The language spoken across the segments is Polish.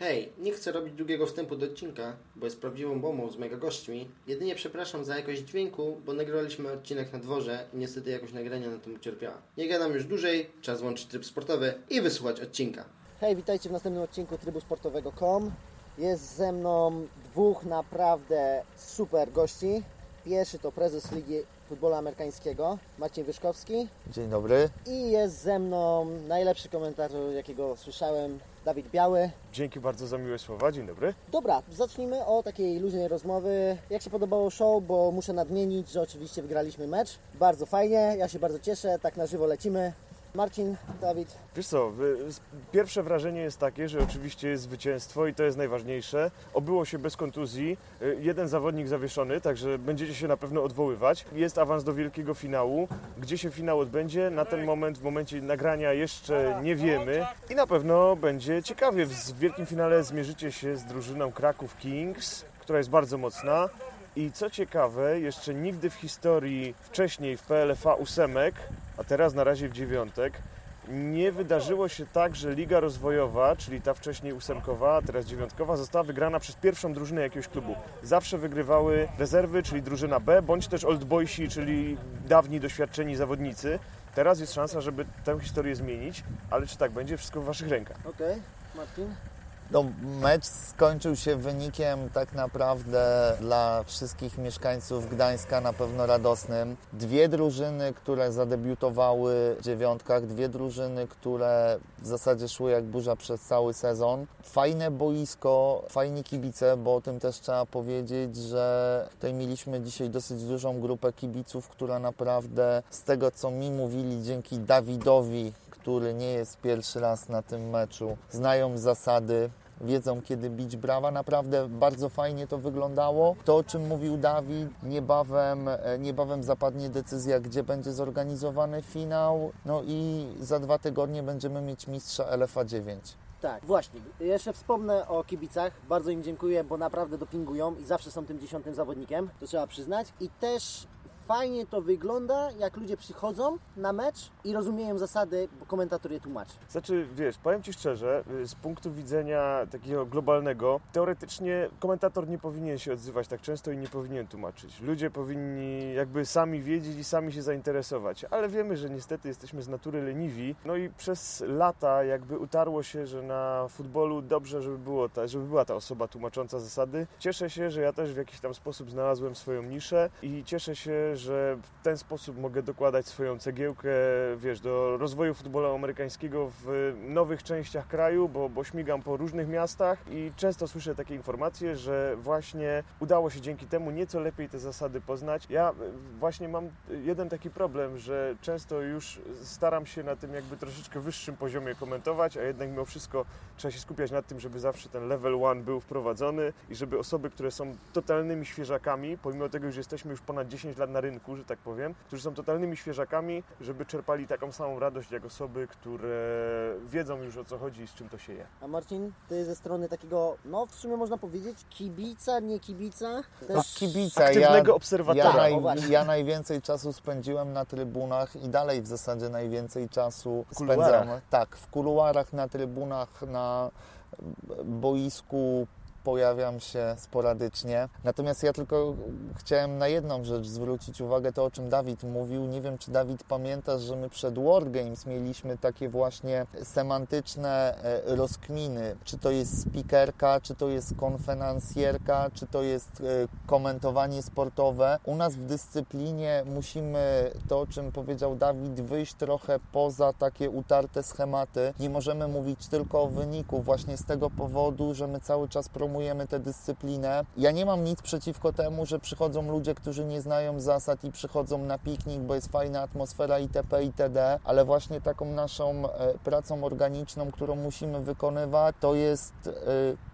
Hej, nie chcę robić długiego wstępu do odcinka, bo jest prawdziwą bombą z mega gośćmi. Jedynie przepraszam za jakość dźwięku, bo nagrywaliśmy odcinek na dworze i niestety jakość nagrania na tym ucierpiała. Nie gadam już dłużej, czas włączyć tryb sportowy i wysłuchać odcinka. Hej, witajcie w następnym odcinku trybu sportowego.com. Jest ze mną dwóch naprawdę super gości. Pierwszy to prezes Ligi Futbolu Amerykańskiego, Marcin Wyszkowski. Dzień dobry. I jest ze mną najlepszy komentator, jakiego słyszałem, Dawid Biały. Dzięki bardzo za miłe słowa. Dzień dobry. Dobra, zacznijmy o takiej luźnej rozmowy. Jak się podobało show, bo muszę nadmienić, że oczywiście wygraliśmy mecz. Bardzo fajnie, ja się bardzo cieszę, tak na żywo lecimy. Marcin, Dawid, Wiesz co, pierwsze wrażenie jest takie, że oczywiście jest zwycięstwo i to jest najważniejsze. Obyło się bez kontuzji. Y, Jeden zawodnik zawieszony, także będziecie się na pewno odwoływać. Jest awans do wielkiego finału. Gdzie się finał odbędzie? Na ten moment, w momencie nagrania jeszcze nie wiemy. I na pewno będzie ciekawie. W wielkim finale zmierzycie się z drużyną Kraków Kings, która jest bardzo mocna. I co ciekawe, jeszcze nigdy w historii wcześniej w PLFA ósemek, a teraz na razie w dziewiątek, nie wydarzyło się tak, że Liga Rozwojowa, czyli ta wcześniej ósemkowa, a teraz dziewiątkowa, została wygrana przez pierwszą drużynę jakiegoś klubu. Zawsze wygrywały rezerwy, czyli drużyna B, bądź też Old Boysi, czyli dawni, doświadczeni zawodnicy. Teraz jest szansa, żeby tę historię zmienić, ale czy tak będzie? Wszystko w Waszych rękach. okej, Marcin. No, mecz skończył się wynikiem tak naprawdę dla wszystkich mieszkańców Gdańska na pewno radosnym. Dwie drużyny, które zadebiutowały w dziewiątkach, dwie drużyny, które w zasadzie szły jak burza przez cały sezon. Fajne boisko, fajni kibice, bo o tym też trzeba powiedzieć, że tutaj mieliśmy dzisiaj dosyć dużą grupę kibiców, która naprawdę z tego co mi mówili dzięki Dawidowi, który nie jest pierwszy raz na tym meczu, znają zasady, wiedzą kiedy bić brawa. Naprawdę bardzo fajnie to wyglądało. To, o czym mówił Dawid, niebawem, e, niebawem zapadnie decyzja, gdzie będzie zorganizowany finał. No i za dwa tygodnie będziemy mieć mistrza LFA 9. Tak, właśnie. Jeszcze wspomnę o kibicach. Bardzo im dziękuję, bo naprawdę dopingują i zawsze są tym dziesiątym zawodnikiem, to trzeba przyznać. I też fajnie to wygląda, jak ludzie przychodzą na mecz i rozumieją zasady, bo komentator je tłumaczy. Znaczy, wiesz, powiem Ci szczerze, y, z punktu widzenia takiego globalnego, teoretycznie komentator nie powinien się odzywać tak często i nie powinien tłumaczyć. Ludzie powinni jakby sami wiedzieć i sami się zainteresować, ale wiemy, że niestety jesteśmy z natury leniwi, no i przez lata jakby utarło się, że na futbolu dobrze, żeby, było ta, żeby była ta osoba tłumacząca zasady. Cieszę się, że ja też w jakiś tam sposób znalazłem swoją niszę i cieszę się, że w ten sposób mogę dokładać swoją cegiełkę, wiesz, do rozwoju futbolu amerykańskiego w nowych częściach kraju, bo, bo śmigam po różnych miastach i często słyszę takie informacje, że właśnie udało się dzięki temu nieco lepiej te zasady poznać. Ja właśnie mam jeden taki problem, że często już staram się na tym jakby troszeczkę wyższym poziomie komentować, a jednak mimo wszystko trzeba się skupiać nad tym, żeby zawsze ten level one był wprowadzony i żeby osoby, które są totalnymi świeżakami, pomimo tego, że jesteśmy już ponad 10 lat na rynku, że tak powiem, którzy są totalnymi świeżakami, żeby czerpali taką samą radość jak osoby, które wiedzą już o co chodzi i z czym to się je. A Marcin, ty ze strony takiego, no w sumie można powiedzieć, kibica, nie kibica. No, Też... kibica, Aktywnego ja, obserwatora. Ja, naj, O, właśnie. ja najwięcej czasu spędziłem na trybunach i dalej w zasadzie najwięcej czasu spędzam tak, w kuluarach, na trybunach, na boisku pojawiam się sporadycznie. Natomiast ja tylko chciałem na jedną rzecz zwrócić uwagę, to o czym Dawid mówił. Nie wiem, czy Dawid pamiętasz, że my przed Wargames mieliśmy takie właśnie semantyczne e, rozkminy. Czy to jest speakerka, czy to jest konferencjerka, czy to jest e, komentowanie sportowe. U nas w dyscyplinie musimy, to o czym powiedział Dawid, wyjść trochę poza takie utarte schematy. Nie możemy mówić tylko o wyniku właśnie z tego powodu, że my cały czas promujemy tę dyscyplinę. Ja nie mam nic przeciwko temu, że przychodzą ludzie, którzy nie znają zasad i przychodzą na piknik, bo jest fajna atmosfera itp. itd., ale właśnie taką naszą e, pracą organiczną, którą musimy wykonywać, to jest e,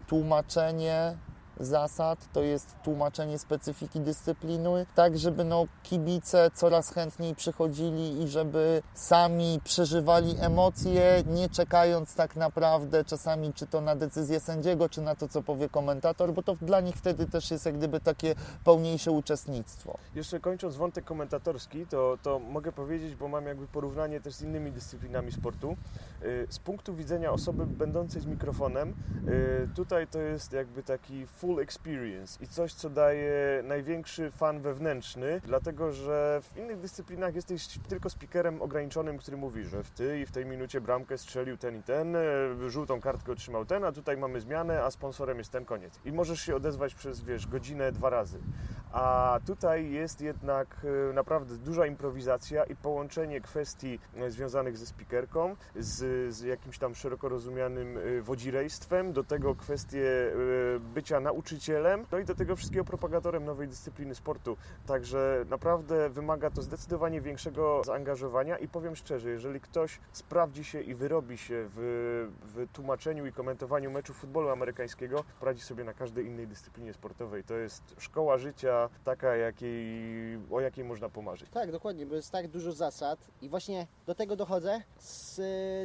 tłumaczenie zasad, to jest tłumaczenie specyfiki dyscypliny, tak żeby no, kibice coraz chętniej przychodzili i żeby sami przeżywali emocje, nie czekając tak naprawdę czasami czy to na decyzję sędziego, czy na to, co powie komentator, bo to dla nich wtedy też jest jak gdyby takie pełniejsze uczestnictwo. Jeszcze kończąc wątek komentatorski, to, to mogę powiedzieć, bo mam jakby porównanie też z innymi dyscyplinami sportu. Y, z punktu widzenia osoby będącej z mikrofonem, y, tutaj to jest jakby taki full experience i coś, co daje największy fan wewnętrzny, dlatego że w innych dyscyplinach jesteś tylko speakerem ograniczonym, który mówi, że w ty i w tej minucie bramkę strzelił ten i ten, y, żółtą kartkę otrzymał ten, a tutaj mamy zmianę, a sponsorem jest ten koniec. I możesz się odezwać przez, wiesz, godzinę, dwa razy. A tutaj jest jednak y, naprawdę duża improwizacja i połączenie kwestii y, związanych ze speakerką, z, z jakimś tam szeroko rozumianym wodzirejstwem, do tego kwestie bycia nauczycielem, no i do tego wszystkiego propagatorem nowej dyscypliny sportu. Także naprawdę wymaga to zdecydowanie większego zaangażowania i powiem szczerze, jeżeli ktoś sprawdzi się i wyrobi się w, w tłumaczeniu i komentowaniu meczu futbolu amerykańskiego, poradzi sobie na każdej innej dyscyplinie sportowej. To jest szkoła życia, taka, jakiej, o jakiej można pomarzyć. Tak, dokładnie, bo jest tak dużo zasad i właśnie do tego dochodzę z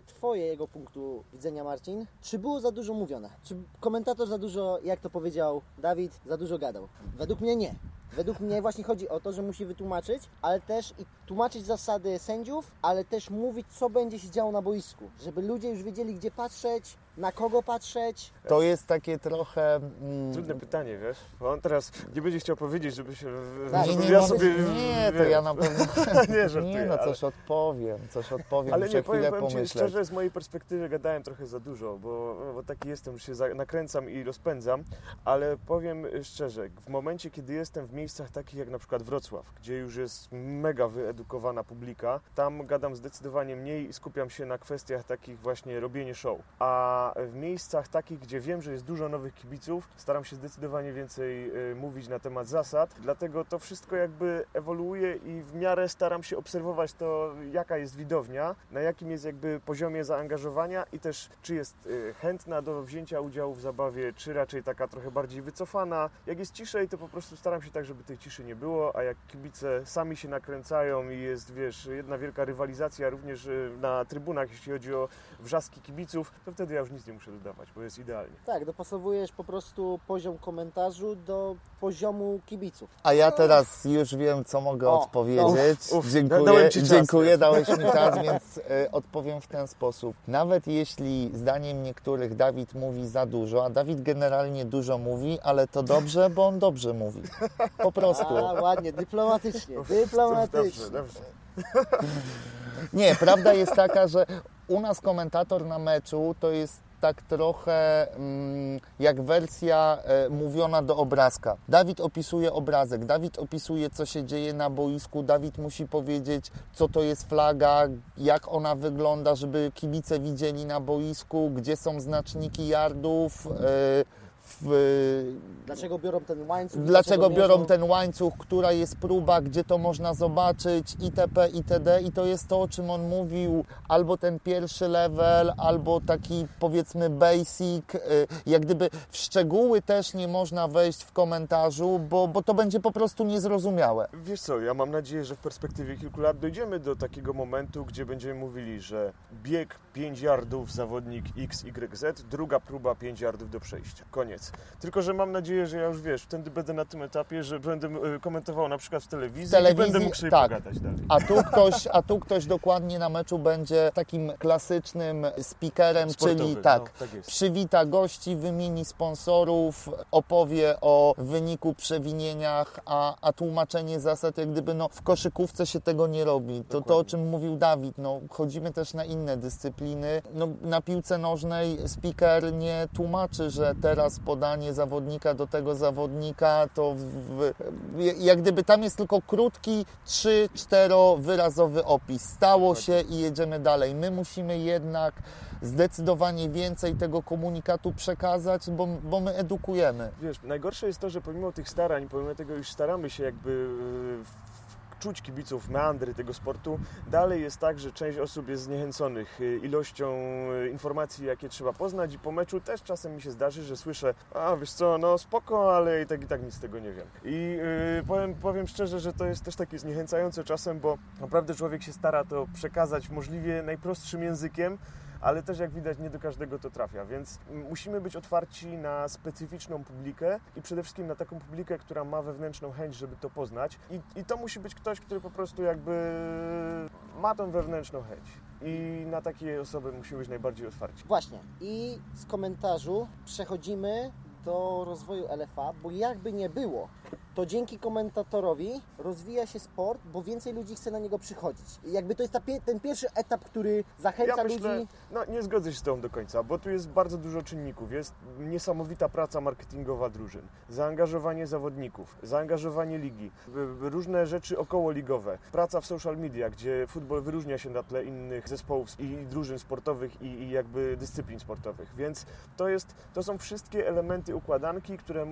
Twojego punktu widzenia, Marcin. Czy było za dużo mówione? Czy komentator za dużo, jak to powiedział Dawid, za dużo gadał? Według mnie nie. Według mnie właśnie chodzi o to, że musi wytłumaczyć, ale też i tłumaczyć zasady sędziów, ale też mówić, co będzie się działo na boisku, żeby ludzie już wiedzieli, gdzie patrzeć, na kogo patrzeć. To jest takie trochę... Mm, Trudne pytanie, wiesz? Bo on teraz nie będzie chciał powiedzieć, żeby się... Tak, nie, żeby nie, ja sobie... nie, to ja na pewno... nie, żartuję, Nie, no ale- coś odpowiem, coś odpowiem, Ale nie, powiem, powiem Ci szczerze, z mojej perspektywy gadałem trochę za dużo, bo, bo taki jestem, że się nakręcam i rozpędzam, ale powiem szczerze, w momencie, kiedy jestem w miejscach takich jak na przykład Wrocław, gdzie już jest mega wyedukowana publika, tam gadam zdecydowanie mniej i skupiam się na kwestiach takich właśnie robienie show. A w miejscach takich, gdzie wiem, że jest dużo nowych kibiców, staram się zdecydowanie więcej y, mówić na temat zasad, dlatego to wszystko jakby ewoluuje i w miarę staram się obserwować to, jaka jest widownia, na jakim jest jakby poziomie zaangażowania i też czy jest y, chętna do wzięcia udziału w zabawie, czy raczej taka trochę bardziej wycofana. Jak jest ciszej, to po prostu staram się tak, żeby tej ciszy nie było, a jak kibice sami się nakręcają i jest, wiesz, jedna wielka rywalizacja również y, na trybunach, jeśli chodzi o wrzaski kibiców, to wtedy ja już nic nie muszę dodawać, bo jest idealnie. Tak, dopasowujesz po prostu poziom komentarzu do poziomu kibiców. A ja teraz już wiem, co mogę O, odpowiedzieć. uf, uf, dziękuję, dałem ci czas, dziękuję, dałeś mi czas, więc e, odpowiem w ten sposób. Nawet jeśli zdaniem niektórych Dawid mówi za dużo, a Dawid generalnie dużo mówi, ale to dobrze, bo on dobrze mówi. Po prostu. A, ładnie, dyplomatycznie, Dobrze, dyplomatycznie. dobrze. Nie, prawda jest taka, że u nas komentator na meczu to jest tak trochę mm, jak wersja e, mówiona do obrazka. Dawid opisuje obrazek, Dawid opisuje, co się dzieje na boisku, Dawid musi powiedzieć, co to jest flaga, jak ona wygląda, żeby kibice widzieli na boisku, gdzie są znaczniki yardów. E, w, Dlaczego biorą ten łańcuch? Dlaczego biorą mierzą? ten łańcuch, która jest próba, gdzie to można zobaczyć, itp., itd. I to jest to, o czym on mówił, albo ten pierwszy level, albo taki powiedzmy basic. y, Jak gdyby w szczegóły też nie można wejść w komentarzu, bo, bo to będzie po prostu niezrozumiałe. Wiesz co, ja mam nadzieję, że w perspektywie kilku lat dojdziemy do takiego momentu, gdzie będziemy mówili, że bieg 5 yardów zawodnik XYZ, druga próba 5 yardów do przejścia. Koniec. Tylko, że mam nadzieję, że ja już wiesz, wtedy będę na tym etapie, że będę e, komentował na przykład w telewizji, W telewizji, i będę mógł sobie tak. pogadać dalej. A tu, ktoś, a tu ktoś dokładnie na meczu będzie takim klasycznym speakerem, Sportowy, czyli tak, no, tak jest. przywita gości, wymieni sponsorów, opowie o wyniku, przewinieniach, a, a tłumaczenie zasad, jak gdyby no, w koszykówce się tego nie robi. To, to o czym mówił Dawid, no, chodzimy też na inne dyscypliny. No, na piłce nożnej speaker nie tłumaczy, że teraz podanie zawodnika do tego zawodnika, to w, w, jak gdyby tam jest tylko krótki, trzy, cztero wyrazowy opis. Stało się i jedziemy dalej. My musimy jednak zdecydowanie więcej tego komunikatu przekazać, bo, bo my edukujemy. Wiesz, najgorsze jest to, że pomimo tych starań, pomimo tego, iż staramy się jakby e, czuć kibiców, meandry tego sportu. Dalej jest tak, że część osób jest zniechęconych y, ilością y, informacji, jakie trzeba poznać i po meczu też czasem mi się zdarzy, że słyszę, a wiesz co, no spoko, ale i tak i tak nic z tego nie wiem. I yy, powiem, powiem szczerze, że to jest też takie zniechęcające czasem, bo naprawdę człowiek się stara to przekazać możliwie najprostszym językiem, ale też jak widać nie do każdego to trafia, więc musimy być otwarci na specyficzną publikę i przede wszystkim na taką publikę, która ma wewnętrzną chęć, żeby to poznać i, i to musi być ktoś, który po prostu jakby ma tą wewnętrzną chęć i na takie osoby musimy być najbardziej otwarci. Właśnie. I z komentarzu przechodzimy do rozwoju LFA, bo jakby nie było, to dzięki komentatorowi rozwija się sport, bo więcej ludzi chce na niego przychodzić. I jakby to jest ta, ten pierwszy etap, który zachęca ja myślę, ludzi. No nie zgodzę się z Tobą do końca, bo tu jest bardzo dużo czynników. Jest niesamowita praca marketingowa drużyn, zaangażowanie zawodników, zaangażowanie ligi, różne rzeczy okołoligowe, praca w social media, gdzie futbol wyróżnia się na tle innych zespołów i drużyn sportowych i, i jakby dyscyplin sportowych. Więc to, jest, to są wszystkie elementy układanki, które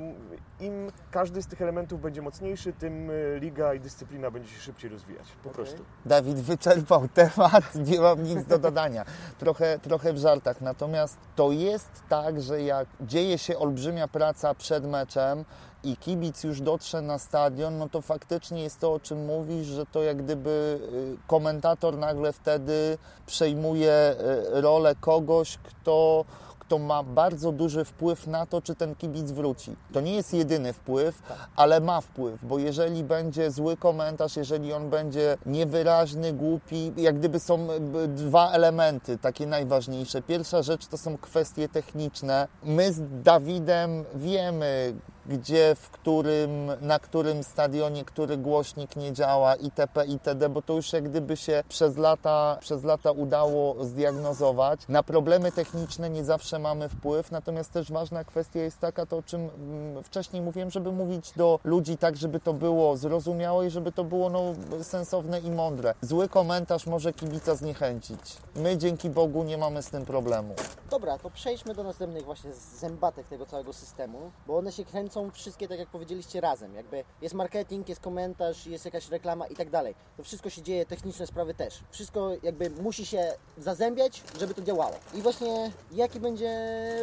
im każdy z tych elementów będzie mocniejszy, tym e, liga i dyscyplina będzie się szybciej rozwijać. Po okay. prostu. Dawid wyczerpał temat, nie mam nic do dodania. Trochę, trochę w żartach. Natomiast to jest tak, że jak dzieje się olbrzymia praca przed meczem, i kibic już dotrze na stadion, no to faktycznie jest to, o czym mówisz, że to jak gdyby y, komentator nagle wtedy przejmuje y, rolę kogoś, kto kto ma bardzo duży wpływ na to, czy ten kibic wróci. To nie jest jedyny wpływ, tak. ale ma wpływ, bo jeżeli będzie zły komentarz, jeżeli on będzie niewyraźny, głupi, jak gdyby są dwa elementy takie najważniejsze. Pierwsza rzecz to są kwestie techniczne. My z Dawidem wiemy, gdzie, w którym, na którym stadionie, który głośnik nie działa itp. itd., bo to już jak gdyby się przez lata, przez lata udało zdiagnozować. Na problemy techniczne nie zawsze mamy wpływ, natomiast też ważna kwestia jest taka, to o czym mm, wcześniej mówiłem, żeby mówić do ludzi tak, żeby to było zrozumiałe i żeby to było no, sensowne i mądre. Zły komentarz może kibica zniechęcić. My dzięki Bogu nie mamy z tym problemu. Dobra, to przejdźmy do następnych właśnie zębatek tego całego systemu, bo one się kręcą są wszystkie, tak jak powiedzieliście, razem. Jakby jest marketing, jest komentarz, jest jakaś reklama i tak dalej. To wszystko się dzieje, techniczne sprawy też. Wszystko jakby musi się zazębiać, żeby to działało. I właśnie jaki będzie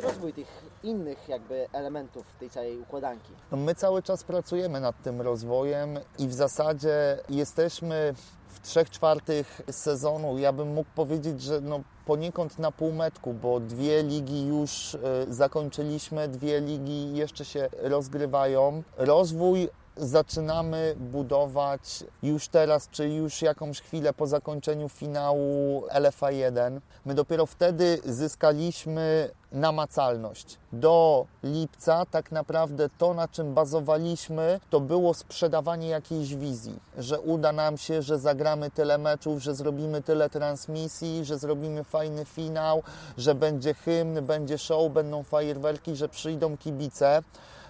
rozwój tych innych jakby elementów tej całej układanki? No my cały czas pracujemy nad tym rozwojem i w zasadzie jesteśmy w trzech czwartych sezonu. Ja bym mógł powiedzieć, że no poniekąd na półmetku, bo dwie ligi już e, zakończyliśmy, dwie ligi jeszcze się rozgrywają. Rozwój zaczynamy budować już teraz, czy już jakąś chwilę po zakończeniu finału LFA 1. My dopiero wtedy zyskaliśmy namacalność. Do lipca tak naprawdę to, na czym bazowaliśmy, to było sprzedawanie jakiejś wizji, że uda nam się, że zagramy tyle meczów, że zrobimy tyle transmisji, że zrobimy fajny finał, że będzie hymn, będzie show, będą fajerwerki, że przyjdą kibice.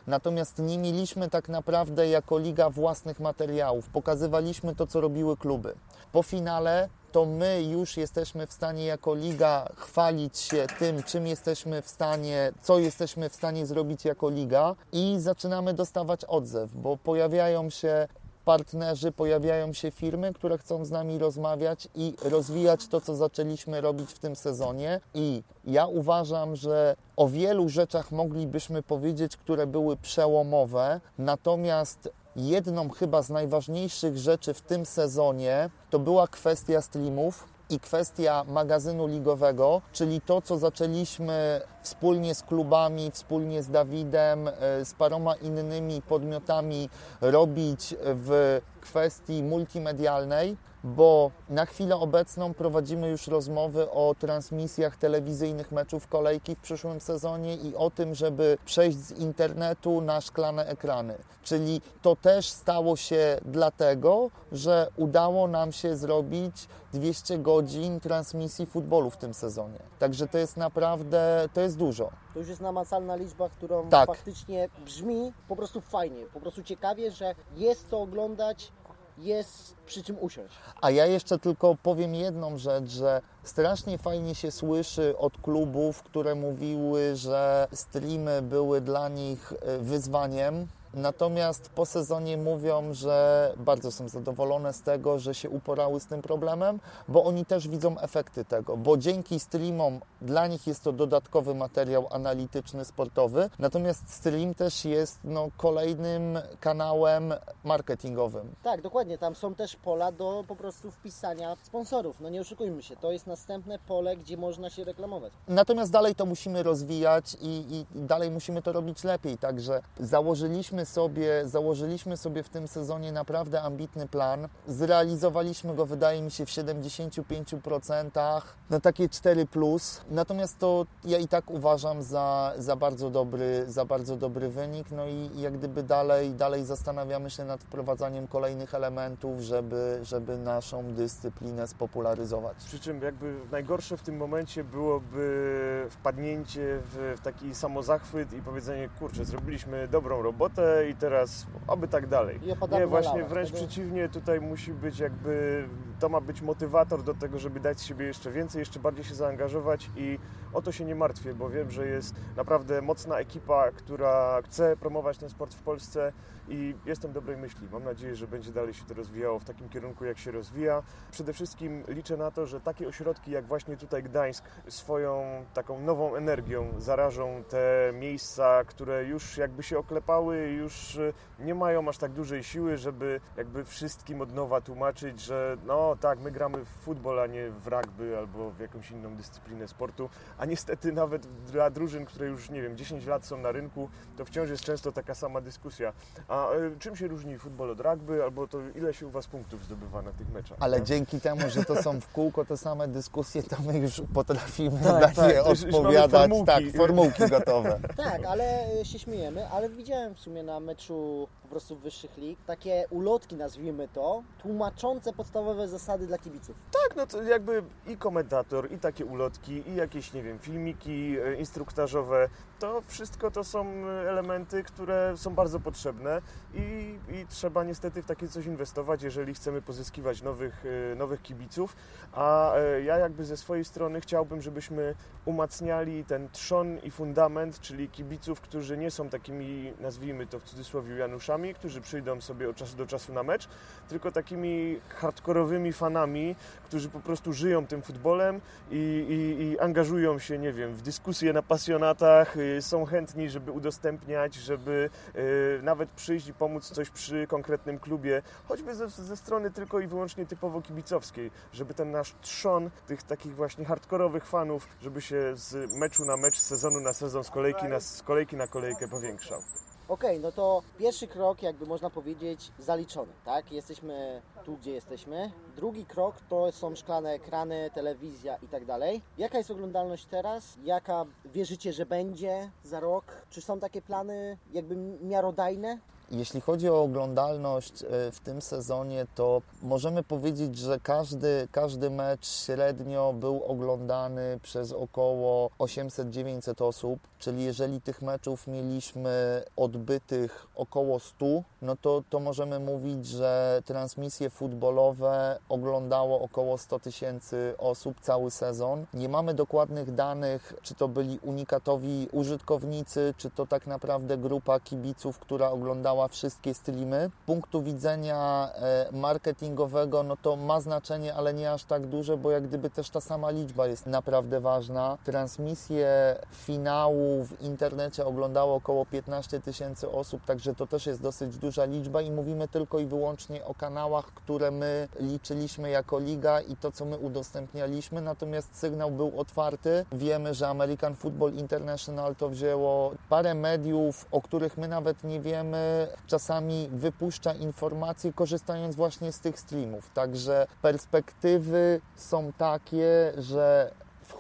Natomiast nie mieliśmy tak naprawdę jako liga własnych materiałów. Pokazywaliśmy to, co robiły kluby. Po finale to my już jesteśmy w stanie jako liga chwalić się tym, czym jesteśmy w stanie, co jesteśmy w stanie zrobić jako liga i zaczynamy dostawać odzew, bo pojawiają się partnerzy, pojawiają się firmy, które chcą z nami rozmawiać i rozwijać to, co zaczęliśmy robić w tym sezonie. I ja uważam, że o wielu rzeczach moglibyśmy powiedzieć, które były przełomowe, natomiast jedną chyba z najważniejszych rzeczy w tym sezonie to była kwestia streamów i kwestia magazynu ligowego, czyli to, co zaczęliśmy wspólnie z klubami, wspólnie z Dawidem, e, z paroma innymi podmiotami robić w kwestii multimedialnej bo na chwilę obecną prowadzimy już rozmowy o transmisjach telewizyjnych meczów kolejki w przyszłym sezonie i o tym, żeby przejść z internetu na szklane ekrany. Czyli to też stało się dlatego, że udało nam się zrobić 200 godzin transmisji futbolu w tym sezonie. Także to jest naprawdę, to jest dużo. To już jest namacalna liczba, którą tak. faktycznie brzmi po prostu fajnie, po prostu ciekawie, że jest co oglądać, jest przy czym usiąść. A ja jeszcze tylko powiem jedną rzecz, że strasznie fajnie się słyszy od klubów, które mówiły, że streamy były dla nich e, wyzwaniem Natomiast po sezonie mówią, że bardzo są zadowolone z tego, że się uporały z tym problemem, bo oni też widzą efekty tego, bo dzięki streamom dla nich jest to dodatkowy materiał analityczny, sportowy, natomiast stream też jest no, kolejnym kanałem marketingowym. Tak, dokładnie. Tam są też pola do po prostu wpisania sponsorów. No nie oszukujmy się, to jest następne pole, gdzie można się reklamować. Natomiast dalej to musimy rozwijać i, i, i dalej musimy to robić lepiej. Także założyliśmy sobie, założyliśmy sobie w tym sezonie naprawdę ambitny plan. Zrealizowaliśmy go, wydaje mi się, w 75% na takie 4. Plus. Natomiast to ja i tak uważam za, za, bardzo, dobry, za bardzo dobry wynik. No i jak gdyby dalej, dalej zastanawiamy się nad wprowadzaniem kolejnych elementów, żeby, żeby naszą dyscyplinę spopularyzować. Przy czym jakby najgorsze w tym momencie byłoby wpadnięcie w, w taki samozachwyt i powiedzenie, kurczę, zrobiliśmy dobrą robotę i teraz oby tak dalej. Nie, właśnie wręcz Wtedy- przeciwnie, tutaj musi być jakby, to ma być motywator do tego, żeby dać z siebie jeszcze więcej, jeszcze bardziej się zaangażować i o to się nie martwię, bo wiem, że jest naprawdę mocna ekipa, która chce promować ten sport w Polsce i jestem dobrej myśli. Mam nadzieję, że będzie dalej się to rozwijało w takim kierunku, jak się rozwija. Przede wszystkim liczę na to, że takie ośrodki jak właśnie tutaj Gdańsk swoją taką nową energią zarażą te miejsca, które już jakby się oklepały, już y, nie mają aż tak dużej siły, żeby jakby wszystkim od nowa tłumaczyć, że no tak, my gramy w futbol, a nie w rugby albo w jakąś inną dyscyplinę sportu, a niestety nawet dla drużyn, które już nie wiem, 10 lat są na rynku, to wciąż jest często taka sama dyskusja. A y, czym się różni futbol od rugby, albo to ile się u Was punktów zdobywa na tych meczach? Ale nie? dzięki temu, że to są w kółko te same dyskusje, to my już potrafimy Tak, na tak, nie odpowiadać. formułki. Tak, formułki gotowe. Tak, ale y, się śmiejemy, ale widziałem w sumie na meczu po prostu wyższych lig takie ulotki, nazwijmy to, tłumaczące podstawowe zasady dla kibiców. Tak, no to jakby i komentator, i takie ulotki, i jakieś, nie wiem, filmiki e, instruktażowe, to wszystko to są elementy, które są bardzo potrzebne i, i trzeba niestety w takie coś inwestować, jeżeli chcemy pozyskiwać nowych, e, nowych kibiców. A e, ja jakby ze swojej strony chciałbym, żebyśmy umacniali ten trzon i fundament, czyli kibiców, którzy nie są takimi, nazwijmy to w cudzysłowie, Januszami, którzy przyjdą sobie od czasu do czasu na mecz, tylko takimi hardkorowymi fanami, którzy po prostu żyją tym futbolem i, i, i angażują się, nie wiem, w dyskusje na pasjonatach, są chętni, żeby udostępniać, żeby y, nawet przyjść i pomóc coś przy konkretnym klubie, choćby ze, ze strony tylko i wyłącznie typowo kibicowskiej, żeby ten nasz trzon tych takich właśnie hardkorowych fanów, żeby się z meczu na mecz, z sezonu na sezon, z kolejki na, z kolejki na kolejkę powiększał. Okej, no to pierwszy krok, jakby można powiedzieć, zaliczony, tak? Jesteśmy tu, gdzie jesteśmy. Drugi krok to są szklane ekrany, telewizja i tak dalej. Jaka jest oglądalność teraz? Jaka wierzycie, że będzie za rok? Czy są takie plany jakby miarodajne? Jeśli chodzi o oglądalność e, w tym sezonie, to możemy powiedzieć, że każdy, każdy mecz średnio był oglądany przez około 800-900 osób, czyli jeżeli tych meczów mieliśmy odbytych około 100, no to, to możemy mówić, że transmisje futbolowe oglądało około 100 tysięcy osób cały sezon. Nie mamy dokładnych danych, czy to byli unikatowi użytkownicy, czy to tak naprawdę grupa kibiców, która oglądała wszystkie streamy. Z punktu widzenia e, marketingowego, no to ma znaczenie, ale nie aż tak duże, bo jak gdyby też ta sama liczba jest naprawdę ważna. Transmisję finału w internecie oglądało około 15 tysięcy osób, także to też jest dosyć duża liczba i mówimy tylko i wyłącznie o kanałach, które my liczyliśmy jako liga i to, co my udostępnialiśmy, natomiast sygnał był otwarty. Wiemy, że American Football International to wzięło parę mediów, o których my nawet nie wiemy, czasami wypuszcza informacje, korzystając właśnie z tych streamów. Także perspektywy są takie, że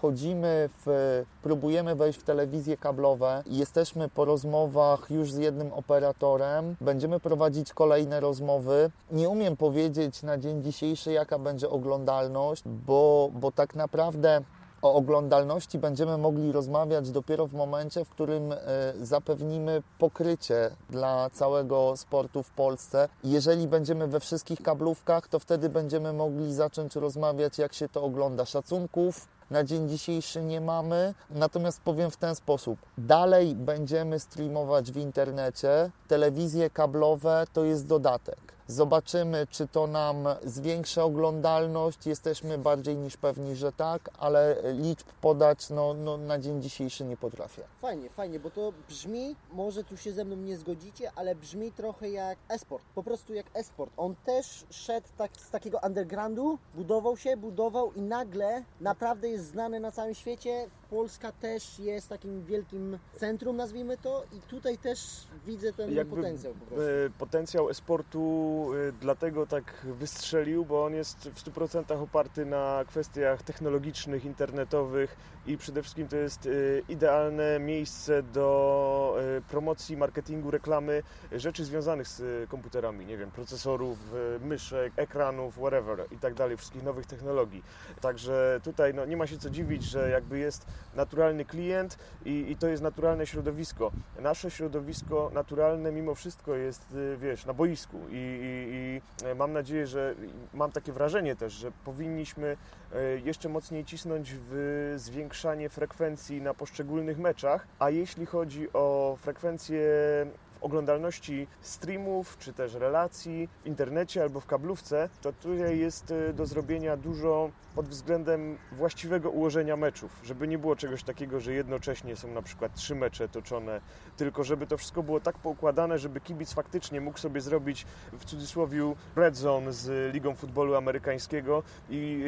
wchodzimy w, próbujemy wejść w telewizje kablowe, jesteśmy po rozmowach już z jednym operatorem, będziemy prowadzić kolejne rozmowy. Nie umiem powiedzieć na dzień dzisiejszy, jaka będzie oglądalność, bo, bo tak naprawdę o oglądalności będziemy mogli rozmawiać dopiero w momencie, w którym e, zapewnimy pokrycie dla całego sportu w Polsce. Jeżeli będziemy we wszystkich kablówkach, to wtedy będziemy mogli zacząć rozmawiać, jak się to ogląda. Szacunków na dzień dzisiejszy nie mamy. Natomiast powiem w ten sposób: dalej będziemy streamować w internecie. Telewizje kablowe to jest dodatek. Zobaczymy, czy to nam zwiększa oglądalność. Jesteśmy bardziej niż pewni, że tak, ale liczb podać no, no, na dzień dzisiejszy nie potrafię. Fajnie, fajnie, bo to brzmi, może tu się ze mną nie zgodzicie, ale brzmi trochę jak esport. Po prostu jak esport. On też szedł tak, z takiego undergroundu, budował się, budował i nagle naprawdę jest znany na całym świecie. Polska też jest takim wielkim centrum, nazwijmy to, i tutaj też widzę ten Jakby, potencjał po prostu. e, Potencjał esportu e, dlatego tak wystrzelił, bo on jest w 100% oparty na kwestiach technologicznych, internetowych i przede wszystkim to jest e, idealne miejsce do e, promocji, marketingu, reklamy rzeczy związanych z e, komputerami, nie wiem, procesorów, myszek, ekranów, whatever i tak dalej, wszystkich nowych technologii. Także tutaj no, nie ma się co dziwić, że jakby jest naturalny klient i, i to jest naturalne środowisko. Nasze środowisko naturalne mimo wszystko jest, y, wiesz, na boisku i, i, i mam nadzieję, że mam takie wrażenie też, że powinniśmy jeszcze mocniej cisnąć w zwiększanie frekwencji na poszczególnych meczach, a jeśli chodzi o frekwencję w oglądalności streamów, czy też relacji w internecie albo w kablówce, to tutaj jest e, do zrobienia dużo pod względem właściwego ułożenia meczów, żeby nie było czegoś takiego, że jednocześnie są na przykład trzy mecze toczone, tylko żeby to wszystko było tak poukładane, żeby kibic faktycznie mógł sobie zrobić w cudzysłowie red zone z Ligą Futbolu Amerykańskiego i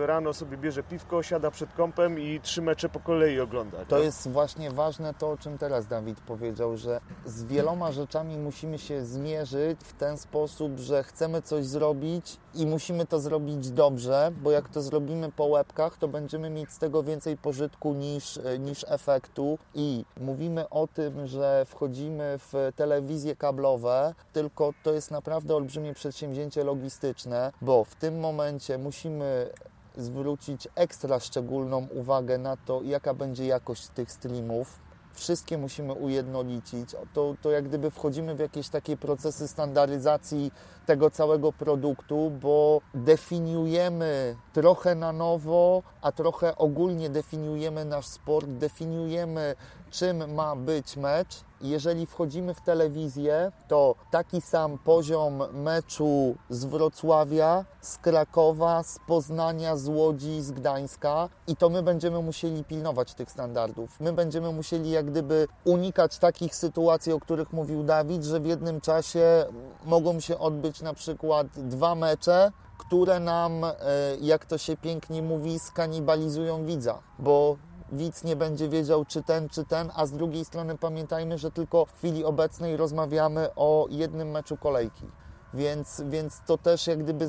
y, rano sobie bierze piwko, siada przed kąpem i trzy mecze po kolei ogląda. To nie? jest właśnie ważne to, o czym teraz Dawid powiedział, że z wieloma rzeczami musimy się zmierzyć w ten sposób, że chcemy coś zrobić i musimy to zrobić dobrze, bo jak to zrobimy po łebkach, to będziemy mieć z tego więcej pożytku niż, niż efektu. I mówimy o tym, że wchodzimy w telewizje kablowe, tylko to jest naprawdę olbrzymie przedsięwzięcie logistyczne, bo w tym momencie musimy zwrócić ekstra szczególną uwagę na to, jaka będzie jakość tych streamów. Wszystkie musimy ujednolicić. To, to jak gdyby wchodzimy w jakieś takie procesy standaryzacji tego całego produktu, bo definiujemy trochę na nowo, a trochę ogólnie definiujemy nasz sport, definiujemy czym ma być mecz. Jeżeli wchodzimy w telewizję, to taki sam poziom meczu z Wrocławia, z Krakowa, z Poznania, z Łodzi, z Gdańska i to my będziemy musieli pilnować tych standardów. My będziemy musieli jak gdyby unikać takich sytuacji, o których mówił Dawid, że w jednym czasie mogą się odbyć na przykład dwa mecze, które nam, e, jak to się pięknie mówi, skanibalizują widza, bo widz nie będzie wiedział, czy ten, czy ten, a z drugiej strony pamiętajmy, że tylko w chwili obecnej rozmawiamy o jednym meczu kolejki. Więc, więc to też jak gdyby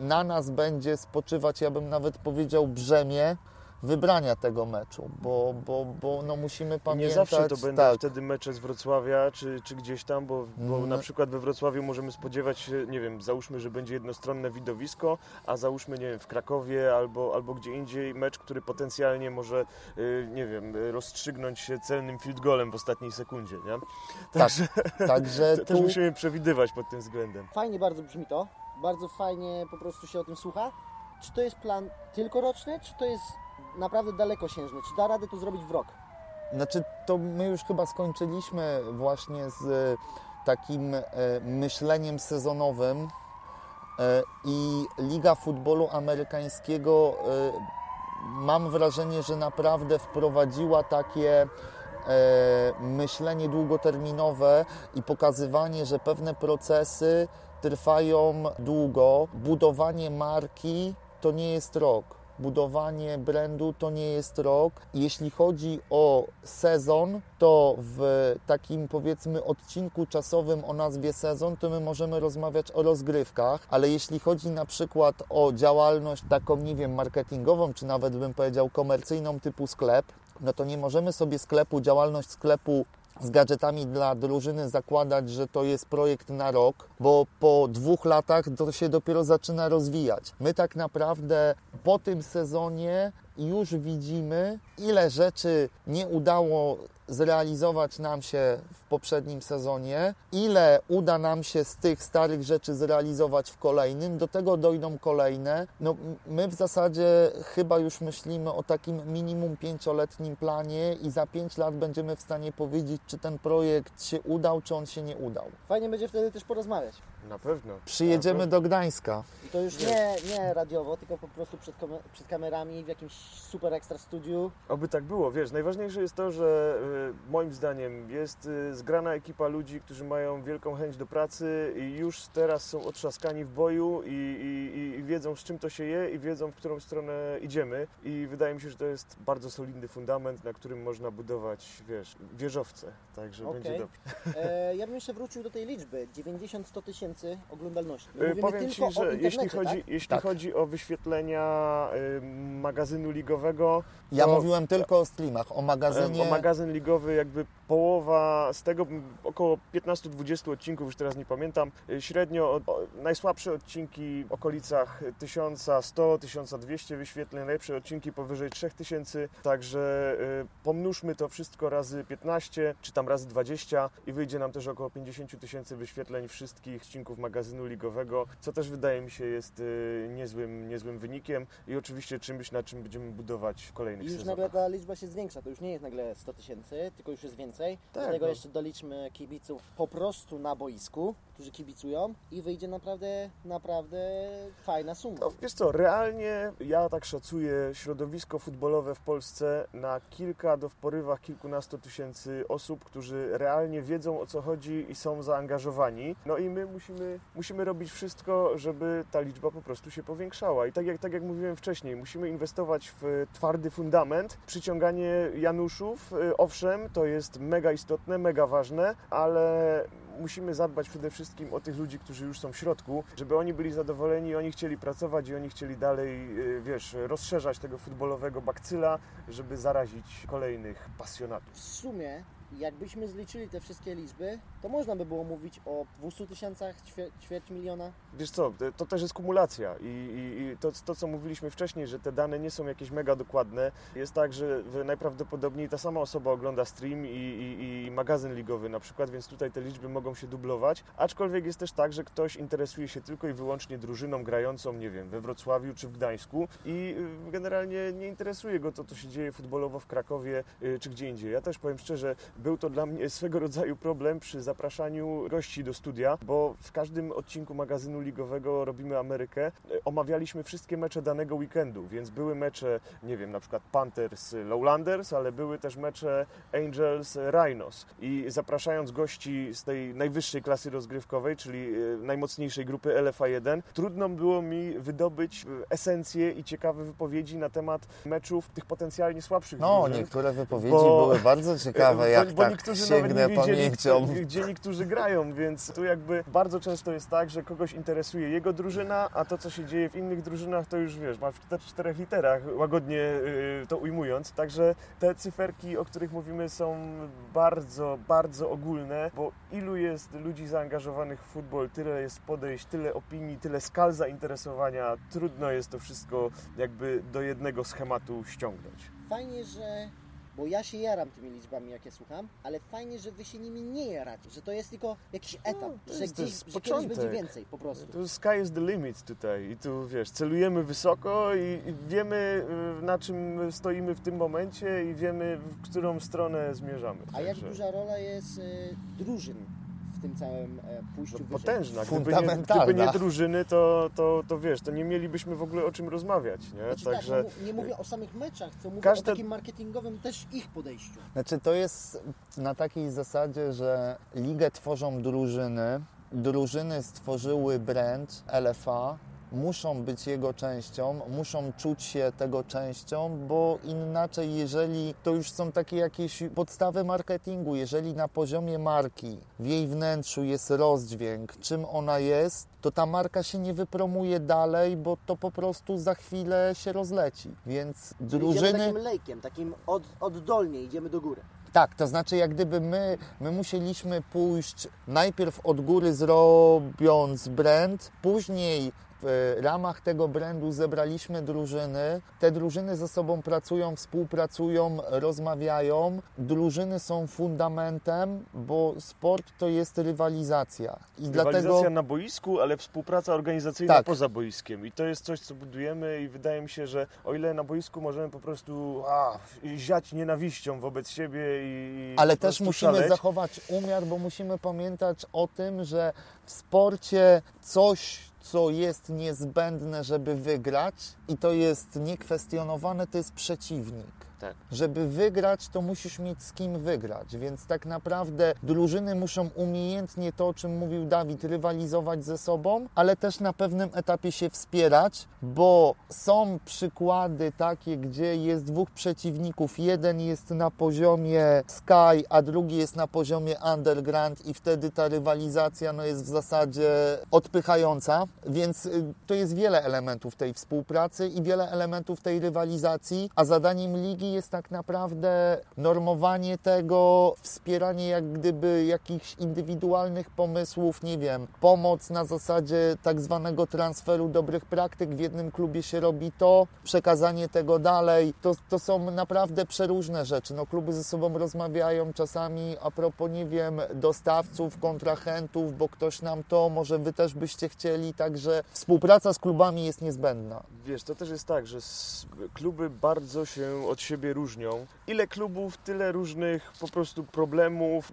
na nas będzie spoczywać, ja bym nawet powiedział, brzemię wybrania tego meczu, bo, bo, bo no musimy pamiętać... Nie zawsze to będą tak, wtedy mecze z Wrocławia czy, czy gdzieś tam, bo, bo No. na przykład we Wrocławiu możemy spodziewać się, nie wiem, załóżmy, że będzie jednostronne widowisko, a załóżmy, nie wiem, w Krakowie albo, albo gdzie indziej mecz, który potencjalnie może, y, nie wiem, rozstrzygnąć się celnym field golem w ostatniej sekundzie, nie? Także Także to tu musimy przewidywać pod tym względem. Fajnie bardzo brzmi to, bardzo fajnie po prostu się o tym słucha. Czy to jest plan tylko roczny, czy to jest naprawdę dalekosiężny? Czy da radę to zrobić w rok? Znaczy, to my już chyba skończyliśmy właśnie z e, takim e, myśleniem sezonowym e, i Liga Futbolu Amerykańskiego mam wrażenie, że naprawdę wprowadziła takie myślenie długoterminowe i pokazywanie, że pewne procesy trwają długo. Budowanie marki to nie jest rok. Budowanie brandu to nie jest rok. Jeśli chodzi o sezon, to w takim powiedzmy odcinku czasowym o nazwie sezon, to my możemy rozmawiać o rozgrywkach, ale jeśli chodzi na przykład o działalność taką, nie wiem, marketingową, czy nawet bym powiedział komercyjną typu sklep, no to nie możemy sobie sklepu, działalność sklepu z gadżetami dla drużyny zakładać, że to jest projekt na rok, bo po dwóch latach to się dopiero zaczyna rozwijać. My tak naprawdę po tym sezonie już widzimy, ile rzeczy nie udało zrealizować nam się w poprzednim sezonie, ile uda nam się z tych starych rzeczy zrealizować w kolejnym, do tego dojdą kolejne. No, my w zasadzie chyba już myślimy o takim minimum pięcioletnim planie i za pięć lat będziemy w stanie powiedzieć, czy ten projekt się udał, czy on się nie udał. Fajnie będzie wtedy też porozmawiać. Na pewno. Przyjedziemy Na do Gdańska. I to już nie, nie radiowo, tylko po prostu przed, przed kamerami w jakimś super ekstra studiu. Oby tak było, wiesz, najważniejsze jest to, że y, moim zdaniem jest y, zgrana ekipa ludzi, którzy mają wielką chęć do pracy i już teraz są otrzaskani w boju i, i, i- wiedzą z czym to się je i wiedzą w którą stronę idziemy i wydaje mi się, że to jest bardzo solidny fundament, na którym można budować, wiesz, wieżowce, także Okej. będzie dobrze. E, ja bym jeszcze wrócił do tej liczby. 90-100 tysięcy oglądalności. My Y, mówimy Powiem tylko Ci, że jeśli chodzi, tak? jeśli Tak. chodzi o wyświetlenia y, magazynu ligowego, Ja to- mówiłem tylko o streamach, o magazynie. O magazyn ligowy jakby połowa z tego, około 15-20 odcinków, już teraz nie pamiętam. Y, Średnio o, o, najsłabsze odcinki w okolicach 1100-1200 wyświetleń, najlepsze odcinki powyżej 3000, także y, pomnóżmy to wszystko razy 15, czy tam razy 20 i wyjdzie nam też około 50 tysięcy wyświetleń wszystkich odcinków magazynu ligowego, co też wydaje mi się jest y, niezłym, niezłym wynikiem i oczywiście czymś, na czym będziemy budować w I kolejnych już sezonach. nagle ta liczba się zwiększa. To już nie jest nagle 100 tysięcy, tylko już jest więcej. Tak, do tego no. jeszcze doliczmy kibiców po prostu na boisku, którzy kibicują i wyjdzie naprawdę, naprawdę fajna suma. No, wiesz co, realnie ja tak szacuję środowisko futbolowe w Polsce na kilka, do w porywach kilkunastu tysięcy osób, którzy realnie wiedzą o co chodzi i są zaangażowani. No i my musimy, musimy robić wszystko, żeby ta liczba po prostu się powiększała. I tak jak, tak jak mówiłem wcześniej, musimy inwestować w twardy fundament. Przyciąganie Januszów, y, owszem, to jest mega istotne, mega ważne, ale musimy zadbać przede wszystkim o tych ludzi, którzy już są w środku, żeby oni byli zadowoleni, oni chcieli pracować i oni chcieli dalej, y, wiesz, rozszerzać tego futbolowego bakcyla, żeby zarazić kolejnych pasjonatów. W sumie, jakbyśmy zliczyli te wszystkie liczby, to można by było mówić o 200 tysiącach, ćwie- ćwierć miliona. Wiesz co, to- też jest kumulacja i, i, i to, to, co mówiliśmy wcześniej, że te dane nie są jakieś mega dokładne. Jest tak, że najprawdopodobniej ta sama osoba ogląda stream i, i, i magazyn ligowy na przykład, więc tutaj te liczby mogą się dublować. Aczkolwiek jest też tak, że ktoś interesuje się tylko i wyłącznie drużyną grającą, nie wiem, we Wrocławiu czy w Gdańsku i y, generalnie nie interesuje go to, co się dzieje futbolowo w Krakowie y, czy gdzie indziej. Ja też powiem szczerze, był to dla mnie swego rodzaju problem przy zapraszaniu gości do studia, bo w każdym odcinku magazynu ligowego robimy Amerykę. E, Omawialiśmy wszystkie mecze danego weekendu, więc były mecze, nie wiem, na przykład Panthers Lowlanders, ale były też mecze Angels Rhinos. I zapraszając gości z tej najwyższej klasy rozgrywkowej, czyli e, najmocniejszej grupy LFA 1, trudno było mi wydobyć e, esencję i ciekawe wypowiedzi na temat meczów tych potencjalnie słabszych No, drużyn. niektóre wypowiedzi Bo- były bardzo ciekawe, jak bo tak niektórzy nawet sięgnę nie wiedzieli, pamięcią. gdzie niektórzy grają, więc tu jakby bardzo często jest tak, że kogoś interesuje jego drużyna, a to, co się dzieje w innych drużynach, to już wiesz, ma w czter- czterech literach, łagodnie yy, to ujmując. Także te cyferki, o których mówimy, są bardzo, bardzo ogólne, bo ilu jest ludzi zaangażowanych w futbol, tyle jest podejść, tyle opinii, tyle skal zainteresowania. Trudno jest to wszystko jakby do jednego schematu ściągnąć. Fajnie, że... Bo ja się jaram tymi liczbami, jak je słucham, ale fajnie, że wy się nimi nie jaracie, że to jest tylko jakiś etap, No, że, jest- gdzieś, że kiedyś będzie więcej po prostu. Tu sky is the limit tutaj i tu wiesz, celujemy wysoko i, i wiemy y, na czym stoimy w tym momencie i wiemy w którą stronę zmierzamy. A jak duża rola jest y, drużyn w tym całym e, pójściu no, wyżej? potężna. Gdyby nie, Fundamentalna. gdyby nie drużyny, to, to, to wiesz, to nie mielibyśmy w ogóle o czym rozmawiać, nie? Znaczy, Także tak, no, nie mówię o samych meczach, co mówię Każde- o takim marketingowym też ich podejściu. Znaczy to jest na takiej zasadzie, że ligę tworzą drużyny, drużyny stworzyły brand LFA, muszą być jego częścią, muszą czuć się tego częścią, bo inaczej, jeżeli to już są takie jakieś podstawy marketingu, jeżeli na poziomie marki w jej wnętrzu jest rozdźwięk, czym ona jest, to ta marka się nie wypromuje dalej, bo to po prostu za chwilę się rozleci. Więc Idziemy drużyny. takim lejkiem, takim od, oddolnie idziemy do góry. Tak, to znaczy jak gdyby my, my musieliśmy pójść najpierw od góry zrobiąc brand, później W ramach tego brandu zebraliśmy drużyny. Te drużyny ze sobą pracują, współpracują, rozmawiają. Drużyny są fundamentem, bo sport to jest rywalizacja. I Rywalizacja dlatego na boisku, ale współpraca organizacyjna Tak. poza boiskiem. I to jest coś, co budujemy i wydaje mi się, że o ile na boisku możemy po prostu a, ziać nienawiścią wobec siebie i... Ale też musimy szaleć, zachować umiar, bo musimy pamiętać o tym, że w sporcie coś, co jest niezbędne, żeby wygrać, i to jest niekwestionowane, to jest przeciwnik. Tak. Żeby wygrać, to musisz mieć z kim wygrać, więc tak naprawdę drużyny muszą umiejętnie to, o czym mówił Dawid, rywalizować ze sobą, ale też na pewnym etapie się wspierać, bo są przykłady takie, gdzie jest dwóch przeciwników. Jeden jest na poziomie Sky, a drugi jest na poziomie Underground i wtedy ta rywalizacja no, jest w zasadzie odpychająca, więc y, to jest wiele elementów tej współpracy i wiele elementów tej rywalizacji, a zadaniem ligi jest tak naprawdę normowanie tego, wspieranie jak gdyby jakichś indywidualnych pomysłów, nie wiem, pomoc na zasadzie tak zwanego transferu dobrych praktyk. W jednym klubie się robi to, przekazanie tego dalej. To, to są naprawdę przeróżne rzeczy. No, kluby ze sobą rozmawiają czasami a propos, nie wiem, dostawców, kontrahentów, bo ktoś nam to, może wy też byście chcieli, także współpraca z klubami jest niezbędna. Wiesz, to też jest tak, że kluby bardzo się od siebie różnią. Ile klubów, tyle różnych po prostu problemów,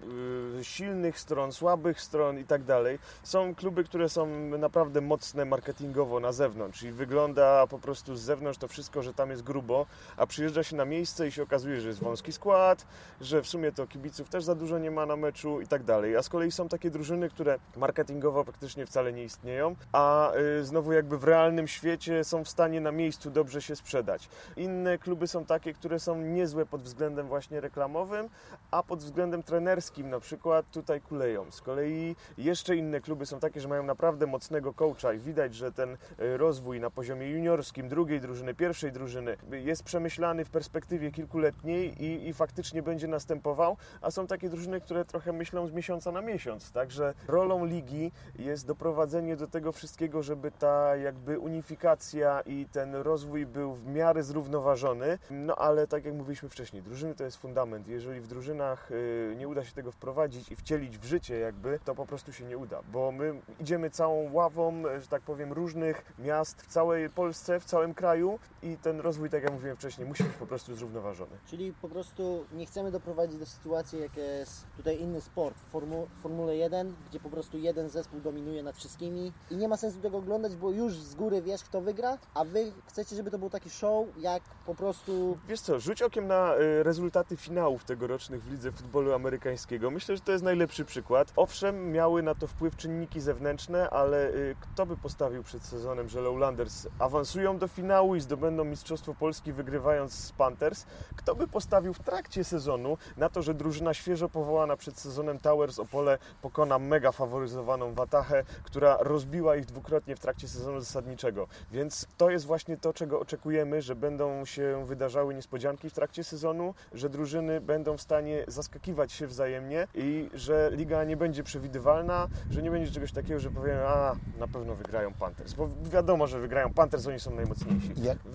yy, silnych stron, słabych stron i tak dalej. Są kluby, które są naprawdę mocne marketingowo na zewnątrz i wygląda po prostu z zewnątrz to wszystko, że tam jest grubo, a przyjeżdża się na miejsce i się okazuje, że jest wąski skład, że w sumie to kibiców też za dużo nie ma na meczu i tak dalej. A z kolei są takie drużyny, które marketingowo praktycznie wcale nie istnieją, a y, znowu jakby w realnym świecie są w stanie na miejscu dobrze się sprzedać. Inne kluby są takie, które są niezłe pod względem właśnie reklamowym, a pod względem trenerskim na przykład tutaj kuleją. Z kolei jeszcze inne kluby są takie, że mają naprawdę mocnego coacha i widać, że ten y, rozwój na poziomie juniorskim, drugiej drużyny, pierwszej drużyny jest przemyślany w perspektywie kilkuletniej i, i faktycznie będzie następował, a są takie drużyny, które trochę myślą z miesiąca na miesiąc. Także rolą ligi jest doprowadzenie do tego wszystkiego, żeby ta jakby unifikacja i ten rozwój był w miarę zrównoważony. No ale tak jak mówiliśmy wcześniej, drużyny to jest fundament. Jeżeli w drużynach y, nie uda się tego wprowadzić i wcielić w życie jakby, to po prostu się nie uda, bo my idziemy całą ławą, że tak powiem, różnych miast w całej Polsce, w całym kraju i ten rozwój, tak jak mówiłem wcześniej, musi być po prostu zrównoważony. Czyli po prostu nie chcemy doprowadzić do sytuacji, jak jest tutaj inny sport w formu, Formule 1, gdzie po prostu jeden zespół dominuje nad wszystkimi i nie ma sensu tego oglądać, bo już z góry wiesz, kto wygra, a wy chcecie, żeby to był taki show, jak po prostu Wiesz co, rzuć okiem na y, rezultaty finałów tegorocznych w lidze futbolu amerykańskiego. Myślę, że to jest najlepszy przykład. Owszem, miały na to wpływ czynniki zewnętrzne, ale y, kto by postawił przed sezonem, że Lowlanders awansują do finału i zdobędą Mistrzostwo Polski wygrywając z Panthers? Kto by postawił w trakcie sezonu na to, że drużyna świeżo powołana przed sezonem Towers Opole pokona mega faworyzowaną Watachę, która rozbiła ich dwukrotnie w trakcie sezonu zasadniczego. Więc to jest właśnie to, czego oczekujemy, że będą się wydarzały niespodzianki w trakcie sezonu, że drużyny będą w stanie zaskakiwać się wzajemnie i że liga nie będzie przewidywalna, że nie będzie czegoś takiego, że powiemy, a na pewno wygrają Panthers, bo wiadomo, że wygrają Panthers, oni są najmocniejsi.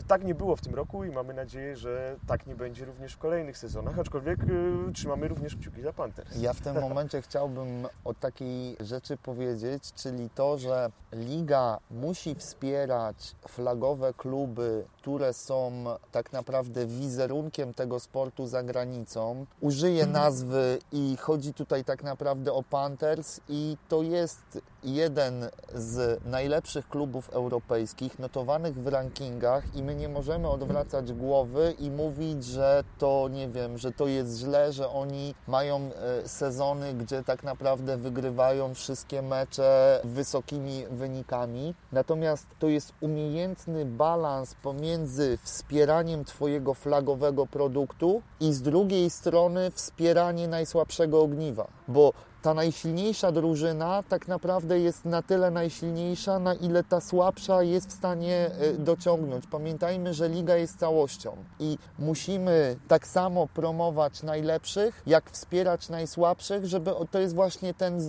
Tak nie było w tym roku i mamy nadzieję, że tak nie będzie również w kolejnych sezonach, aczkolwiek y, trzymamy również kciuki za Panthers. Ja w tym momencie chciałbym o takiej rzeczy powiedzieć, czyli to, że liga musi wspierać flagowe kluby, które są tak naprawdę wizerunkiem tego sportu za granicą. Użyję nazwy i chodzi tutaj tak naprawdę o Panthers i to jest jeden z najlepszych klubów europejskich notowanych w rankingach i my nie możemy odwracać głowy i mówić, że to nie wiem, że to jest źle, że oni mają e, sezony, gdzie tak naprawdę wygrywają wszystkie mecze wysokimi wynikami. Natomiast to jest umiejętny balans pomiędzy wspieraniem Twojego produktu i z drugiej strony wspieranie najsłabszego ogniwa, bo ta najsilniejsza drużyna tak naprawdę jest na tyle najsilniejsza, na ile ta słabsza jest w stanie y, dociągnąć. Pamiętajmy, że liga jest całością i musimy tak samo promować najlepszych, jak wspierać najsłabszych, żeby to jest właśnie ten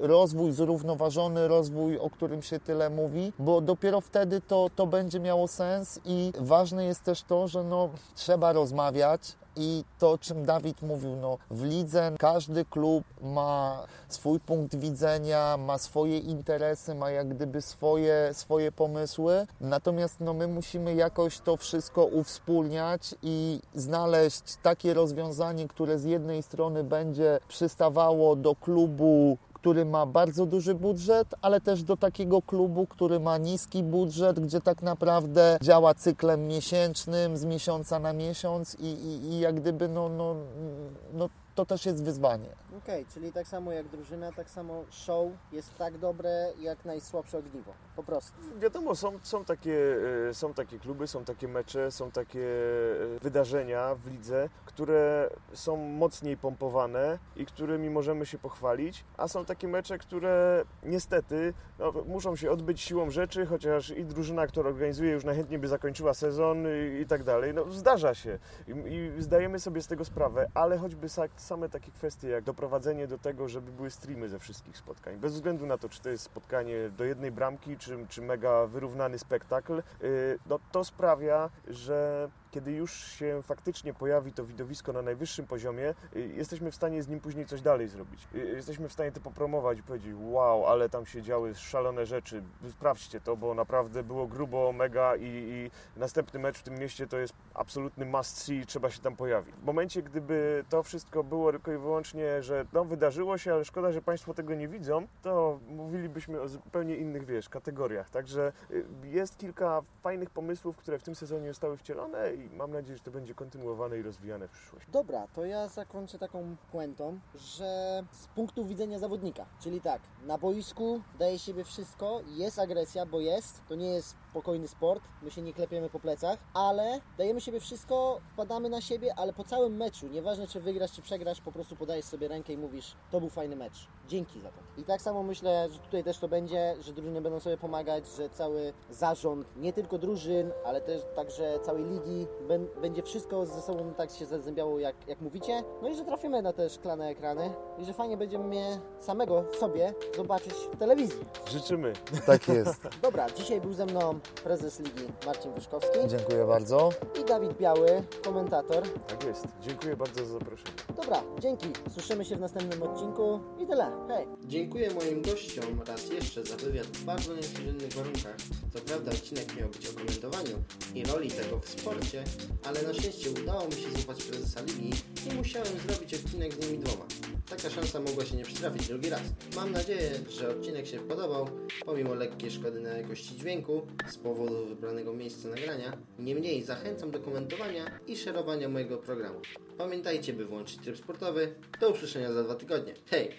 rozwój, zrównoważony rozwój, o którym się tyle mówi, bo dopiero wtedy to, to będzie miało sens i ważne jest też to, że no, trzeba rozmawiać, i to, czym Dawid mówił, no, w lidze każdy klub ma swój punkt widzenia, ma swoje interesy, ma jak gdyby swoje, swoje pomysły. Natomiast no, my musimy jakoś to wszystko uwspólniać i znaleźć takie rozwiązanie, które z jednej strony będzie przystawało do klubu który ma bardzo duży budżet, ale też do takiego klubu, który ma niski budżet, gdzie tak naprawdę działa cyklem miesięcznym, z miesiąca na miesiąc i, i, i jak gdyby no, no, no to też jest wyzwanie. Okej, czyli tak samo jak drużyna, tak samo show jest tak dobre jak najsłabsze ogniwo. Po prostu. Wiadomo, są, są, takie, e, są takie kluby, są takie mecze, są takie e, wydarzenia w lidze, które są mocniej pompowane i którymi możemy się pochwalić, a są takie mecze, które niestety no, muszą się odbyć siłą rzeczy, chociaż i drużyna, która organizuje już najchętniej by zakończyła sezon i, i tak dalej. No, zdarza się I, i zdajemy sobie z tego sprawę, ale choćby same takie kwestie jak doprowadzenie do tego, żeby były streamy ze wszystkich spotkań, bez względu na to, czy to jest spotkanie do jednej bramki, czy, czy mega wyrównany spektakl, yy, no to sprawia, że kiedy już się faktycznie pojawi to widowisko na najwyższym poziomie, y, jesteśmy w stanie z nim później coś dalej zrobić. Y, Jesteśmy w stanie to popromować i powiedzieć, wow, ale tam się działy szalone rzeczy, sprawdźcie to, bo naprawdę było grubo, mega i, i następny mecz w tym mieście to jest absolutny must see, trzeba się tam pojawić. W momencie, gdyby to wszystko było tylko i wyłącznie, że no wydarzyło się, ale szkoda, że Państwo tego nie widzą, to mówilibyśmy o zupełnie innych, wiesz, kategoriach. Także y, jest kilka fajnych pomysłów, które w tym sezonie zostały wcielone i mam nadzieję, że to będzie kontynuowane i rozwijane w przyszłości. Dobra, to ja zakończę taką puentą, że z punktu widzenia zawodnika, czyli tak, na boisku daje siebie wszystko, jest agresja, bo jest, to nie jest spokojny sport, my się nie klepiemy po plecach, ale dajemy siebie wszystko, wpadamy na siebie, ale po całym meczu, nieważne czy wygrasz, czy przegrasz, po prostu podajesz sobie rękę i mówisz, to był fajny mecz, dzięki za to. I tak samo myślę, że tutaj też to będzie, że drużyny będą sobie pomagać, że cały zarząd, nie tylko drużyn, ale też także całej ligi, będzie wszystko ze sobą tak się zazębiało, jak, jak mówicie. No i że trafimy na te szklane ekrany i że fajnie będzie mnie samego sobie zobaczyć w telewizji. Życzymy. Tak jest. Dobra, dzisiaj był ze mną prezes ligi Marcin Wyszkowski Dziękuję bardzo. i Dawid Biały, komentator. Tak jest. Dziękuję bardzo za zaproszenie. Dobra, dzięki. Słyszymy się w następnym odcinku i tyle. Hej! Dziękuję moim gościom raz jeszcze za wywiad w bardzo niecodziennych warunkach. Co prawda odcinek miał być o komentowaniu i roli tego w sporcie, ale na szczęście udało mi się złapać prezesa ligi i musiałem zrobić odcinek z nimi dwoma. Taka szansa mogła się nie przytrafić drugi raz. Mam nadzieję, że odcinek się podobał, pomimo lekkiej szkody na jakości dźwięku z powodu wybranego miejsca nagrania. Niemniej zachęcam do komentowania i szerowania mojego programu. Pamiętajcie, by włączyć tryb sportowy. Do usłyszenia za dwa tygodnie. Hej!